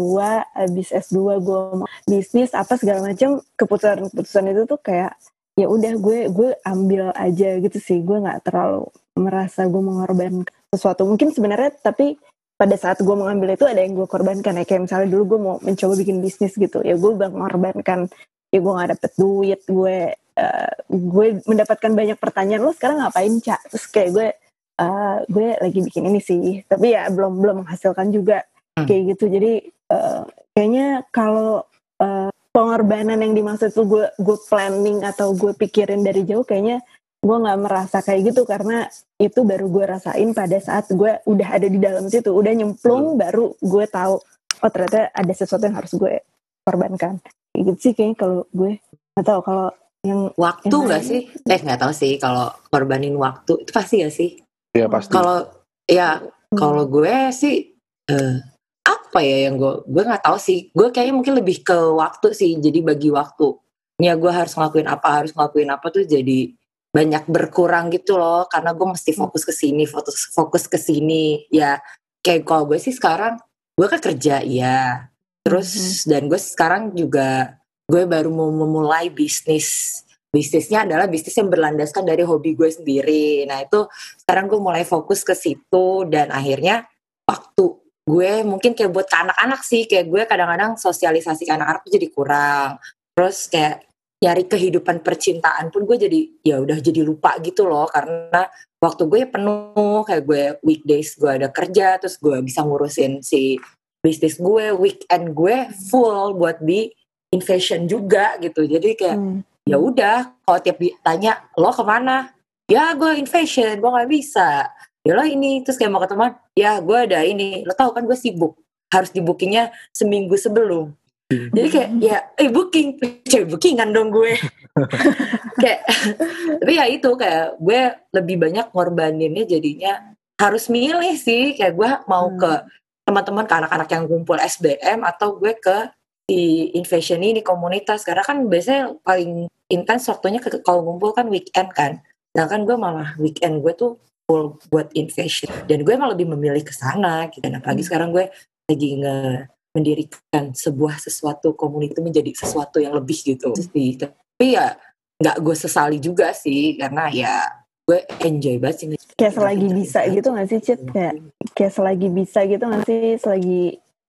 habis S2 gue mau bisnis apa segala macam keputusan-keputusan itu tuh kayak ya udah gue gue ambil aja gitu sih. Gue nggak terlalu merasa gue mengorbankan sesuatu. Mungkin sebenarnya tapi pada saat gue mengambil itu ada yang gue korbankan ya. Kayak misalnya dulu gue mau mencoba bikin bisnis gitu ya gue mengorbankan ya gue nggak dapet duit gue eh, gue mendapatkan banyak pertanyaan lo sekarang ngapain cak terus kayak gue eh, gue lagi bikin ini sih tapi ya belum belum menghasilkan juga Hmm. kayak gitu. Jadi eh, kayaknya kalau eh, pengorbanan yang dimaksud tuh gue gue planning atau gue pikirin dari jauh kayaknya gue nggak merasa kayak gitu. Karena itu baru gue rasain pada saat gue udah ada di dalam situ. Udah nyemplung baru gue tahu oh ternyata ada sesuatu yang harus gue korbankan. Kayak gitu sih kayaknya kalau gue. Atau kalau yang Waktu nggak sih? Eh nggak tahu sih kalau korbanin waktu. Itu pasti ya sih. Iya pasti. Kalau ya Hmm. kalau gue sih eh, apa ya yang gue gue nggak tahu sih. Gue kayaknya mungkin lebih ke waktu sih. Jadi bagi waktu. Ya gue harus ngelakuin apa harus ngelakuin apa tuh jadi banyak berkurang gitu loh. Karena gue mesti fokus ke sini, fokus fokus ke sini. Ya kayak kalau gue sih sekarang gue kan kerja ya. Terus dan gue sekarang juga gue baru mau memulai bisnis bisnisnya adalah bisnis yang berlandaskan dari hobi gue sendiri. Nah itu sekarang gue mulai fokus ke situ dan akhirnya waktu gue mungkin kayak buat anak-anak sih kayak gue kadang-kadang sosialisasi ke anak-anak tuh jadi kurang. Terus kayak nyari kehidupan percintaan pun gue jadi ya udah jadi lupa gitu loh karena waktu gue penuh kayak gue weekdays gue ada kerja terus gue bisa ngurusin si bisnis gue weekend gue full buat di in fashion juga gitu jadi kayak Hmm. Ya udah kalau tiap ditanya lo ke mana? Ya gue in fashion gue nggak bisa. Ya lo ini. Terus kayak mau ke teman ya gue ada ini. Lo tahu kan gue sibuk? Harus di bookingnya seminggu sebelum. Jadi kayak ya eh booking cewek bookingan dong gue. Kayak tapi ya itu kayak gue lebih banyak ngorbaninnya jadinya harus milih sih. Kayak gue mau Hmm. ke teman-teman ke anak-anak yang kumpul SBM atau gue ke di Infashion ini komunitas. Karena kan biasanya paling intens waktunya ke kalau ngumpul kan weekend kan. Sedangkan gue malah weekend gue tuh full buat invasion dan gue emang lebih memilih ke sana gitu. Dan apalagi sekarang gue lagi nge mendirikan sebuah sesuatu komunitas menjadi sesuatu yang lebih gitu sih. Tapi ya nggak gue sesali juga sih. Karena ya gue enjoy banget sih. Kayak selagi bisa gitu gak sih Cit? Kayak kayak selagi bisa gitu gak sih? Selagi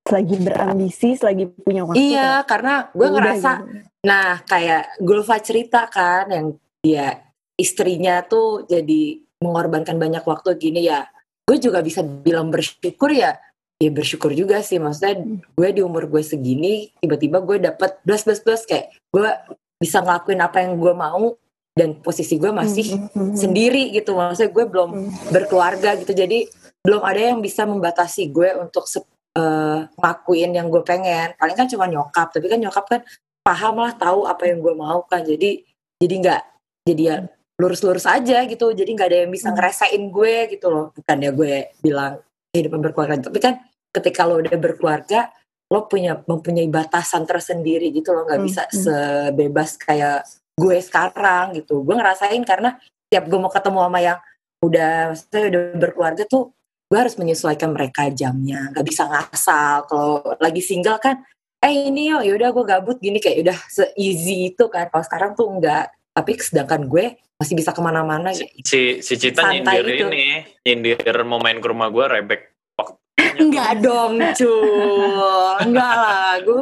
selagi berambisi selagi punya waktu iya karena gue ya ngerasa gitu. nah kayak Gulfa cerita kan yang dia istrinya tuh jadi mengorbankan banyak waktu gini ya. Gue juga bisa bilang bersyukur ya. Ya bersyukur juga sih. Maksudnya gue di umur gue segini tiba-tiba gue dapet plus plus plus kayak gue bisa ngelakuin apa yang gue mau dan posisi gue masih Hmm, hmm, hmm. sendiri gitu. Maksudnya gue belum Hmm. berkeluarga gitu. Jadi belum ada yang bisa membatasi gue untuk se- eh, ngelakuin yang gue pengen. Paling kan cuma nyokap tapi kan nyokap kan paham lah tahu apa yang gue mau kan jadi jadi nggak jadi ya lurus-lurus aja gitu. Jadi nggak ada yang bisa Hmm. ngerasain gue gitu loh. Bukannya gue bilang kehidupan berkeluarga tapi kan ketika lo udah berkeluarga lo punya mempunyai batasan tersendiri gitu lo nggak Hmm, bisa hmm. sebebas kayak gue sekarang gitu. Gue ngerasain karena tiap gue mau ketemu sama yang udah maksudnya udah berkeluarga tuh gue harus menyesuaikan mereka jamnya. Nggak bisa ngasal. Kalau lagi single kan eh ini yo yaudah gue gabut gini. Kayak udah se easy itu kan. Kalau sekarang tuh enggak tapi sedangkan gue masih bisa ke mana-mana ya. si si Cita Santai nyindir itu. ini nyindir mau main ke rumah gue rebek enggak dong cuy. Enggak lah. Gue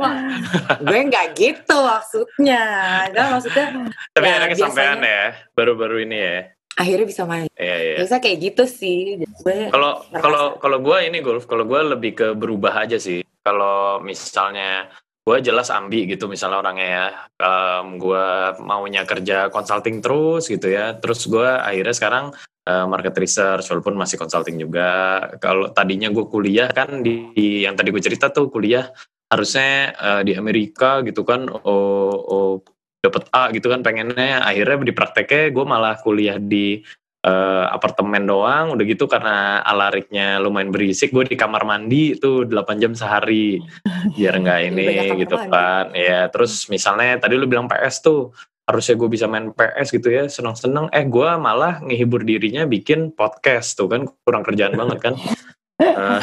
gue enggak gitu maksudnya. Enggak maksudnya tapi Ya, kesampean biasanya- ya baru-baru ini ya akhirnya bisa main iya iya biasa kayak gitu sih Kalau kalau kalau gue ini golf, kalau gue lebih ke berubah aja sih. Kalau misalnya gue jelas ambi gitu misalnya orangnya ya, Em, gue maunya kerja consulting terus gitu ya. Terus gue akhirnya sekarang eh, market research walaupun masih consulting juga. Kalau tadinya gue kuliah kan di, di- yang tadi gue cerita tuh kuliah harusnya eh, di Amerika gitu kan, oh, oh dapet A gitu kan pengennya. Akhirnya di prakteknya gue malah kuliah di eh, apartemen doang. Udah gitu karena alariknya lumayan berisik gue di kamar mandi itu 8 jam sehari biar nggak ini gitu mandi. kan. Ya terus misalnya tadi lu bilang PS tuh harusnya gue bisa main PS gitu ya seneng-seneng. Eh gue malah ngehibur dirinya bikin podcast tuh kan kurang kerjaan banget kan. Eh,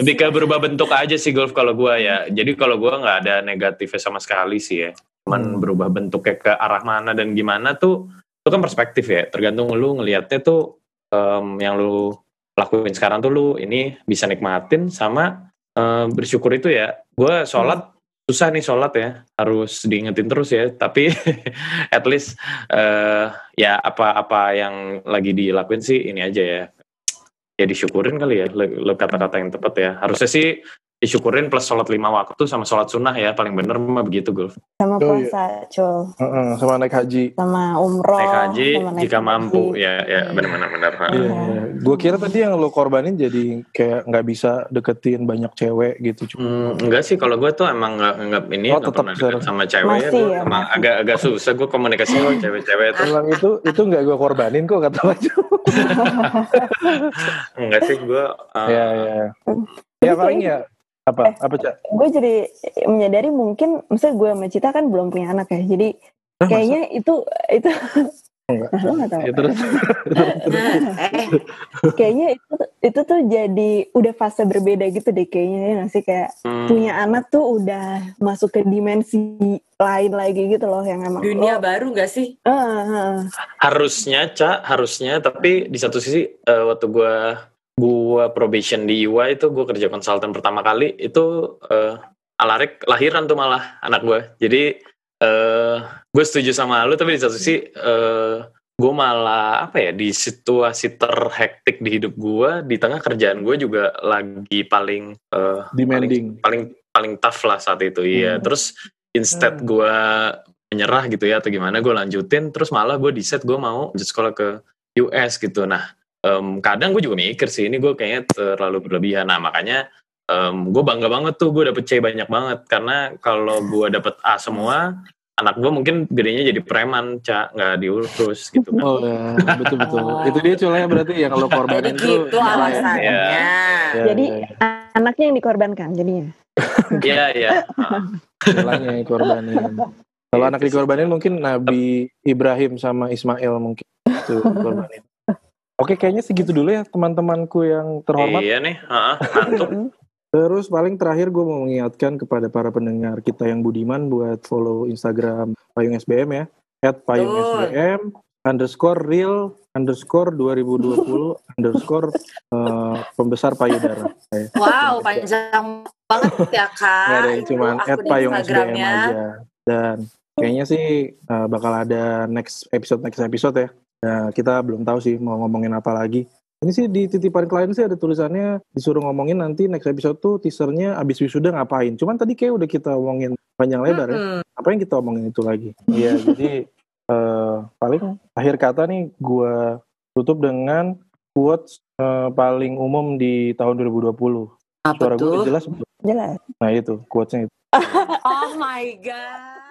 lebih ke berubah bentuk aja sih golf kalau gue ya. Jadi kalau gue nggak ada negatifnya sama sekali sih ya cuman Hmm. berubah bentuknya ke arah mana dan gimana tuh itu kan perspektif ya. Tergantung lu ngelihatnya tuh em, yang lu lakuin sekarang tuh lu ini bisa nikmatin sama em, bersyukur itu ya. Gue sholat susah nih sholat ya harus diingetin terus ya. Tapi at least eh, ya apa-apa yang lagi dilakuin sih ini aja ya. Ya disyukurin kali ya le kata-kata yang tepat ya. Harusnya sih disyukurin plus sholat lima waktu sama sholat sunnah ya paling bener mah begitu Gulf sama Oh, iya. puasa cul Heeh, sama naik haji. sama umroh naik haji sama naik jika haji. mampu ya ya benar-benar benar Iya, iya. Gue kira tadi yang lo korbanin jadi kayak nggak bisa deketin banyak cewek gitu. Cuma Hmm, enggak sih kalau gue tuh emang nggak nggak ini Oh, tetap pernah sama cewek Masih ya, emang agak agak susah gue komunikasi sama cewek-cewek itu Emang itu itu nggak gue korbanin kok kata Baju. enggak sih gue uh, Iya iya. Ya paling ya apa apa cak? gue jadi menyadari mungkin misalnya gue sama Cita kan belum punya anak ya jadi Hah, kayaknya itu itu Enggak. nah, lo nggak tahu Ya, terus eh kayaknya itu itu tuh jadi udah fase berbeda gitu deh kayaknya ya nggak sih? Kayak hmm, punya anak tuh udah masuk ke dimensi lain lagi gitu loh yang emang dunia oh, baru gak sih? Ah, ah. harusnya cak harusnya tapi di satu sisi eh, waktu gue gua probation di EY itu gue kerja konsultan pertama kali itu eh, Alarik lahiran tuh malah anak gue jadi eh gue setuju sama lu tapi di satu sisi eh gue malah apa ya di situasi terhektik di hidup gue di tengah kerjaan gue juga lagi paling eh, demanding. paling paling tough lah saat itu iya Hmm. terus instead Hmm. gue menyerah gitu ya atau gimana gue lanjutin terus malah gue decide gue mau lanjut sekolah ke US gitu nah em, kadang gue juga mikir sih ini gue kayaknya terlalu berlebihan nah makanya gue bangga banget tuh gue dapet C banyak banget karena kalau gue dapet A semua anak gue mungkin gedenya jadi preman cak nggak diurus gitu kan Oh ya, betul betul. Oh. Itu dia culanya berarti yang lo jadi korbanin tuh. gitu ya. alasannya Iya. Ya, Jadi ya, ya. anaknya yang dikorbankan jadinya iya iya Culanya yang korbanin. Kalau anak sih. dikorbanin mungkin Nabi Ibrahim sama Ismail mungkin. Tuh, korbanin. Oke, kayaknya segitu dulu ya teman-temanku yang terhormat. Iya nih, heeh, ngantuk. Terus paling terakhir gue mau mengingatkan kepada para pendengar kita yang budiman buat follow Instagram Payung SBM ya. At Payung Betul. SBM underscore real underscore 2020 underscore eh, pembesar payudara. Wow, panjang banget ya kak. Nggak ada yang cuman at Payung SBM aja. Dan kayaknya sih eh, bakal ada next episode next episode ya. Nah, kita belum tahu sih mau ngomongin apa lagi. Ini sih di titipan klien sih ada tulisannya disuruh ngomongin nanti next episode tuh teasernya abis wisuda ngapain. Cuman tadi kayak udah kita omongin panjang lebar ya. Mm-mm. Apa yang kita omongin itu lagi? Iya, jadi eh, paling akhir kata nih gua tutup dengan quotes eh, paling umum di tahun 2020. Apa Suara gue jelas. Jelas. Nah itu quotesnya itu. Oh my god.